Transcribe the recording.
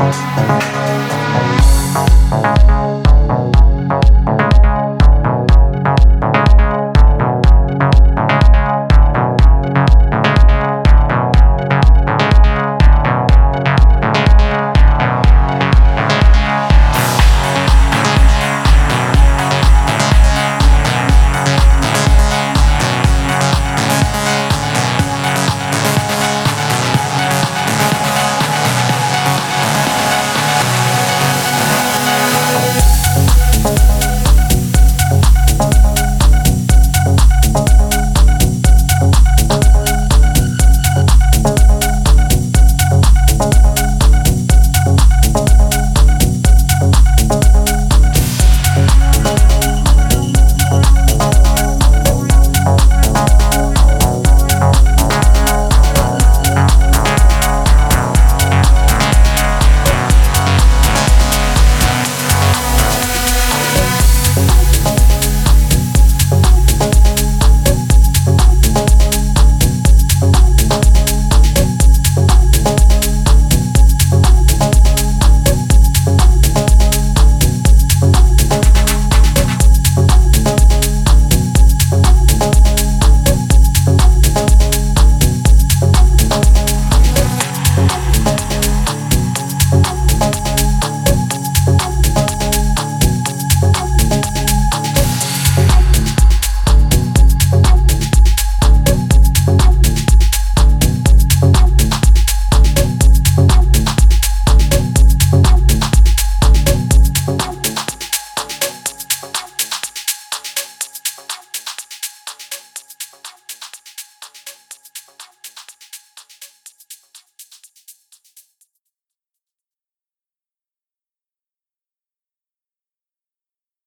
Música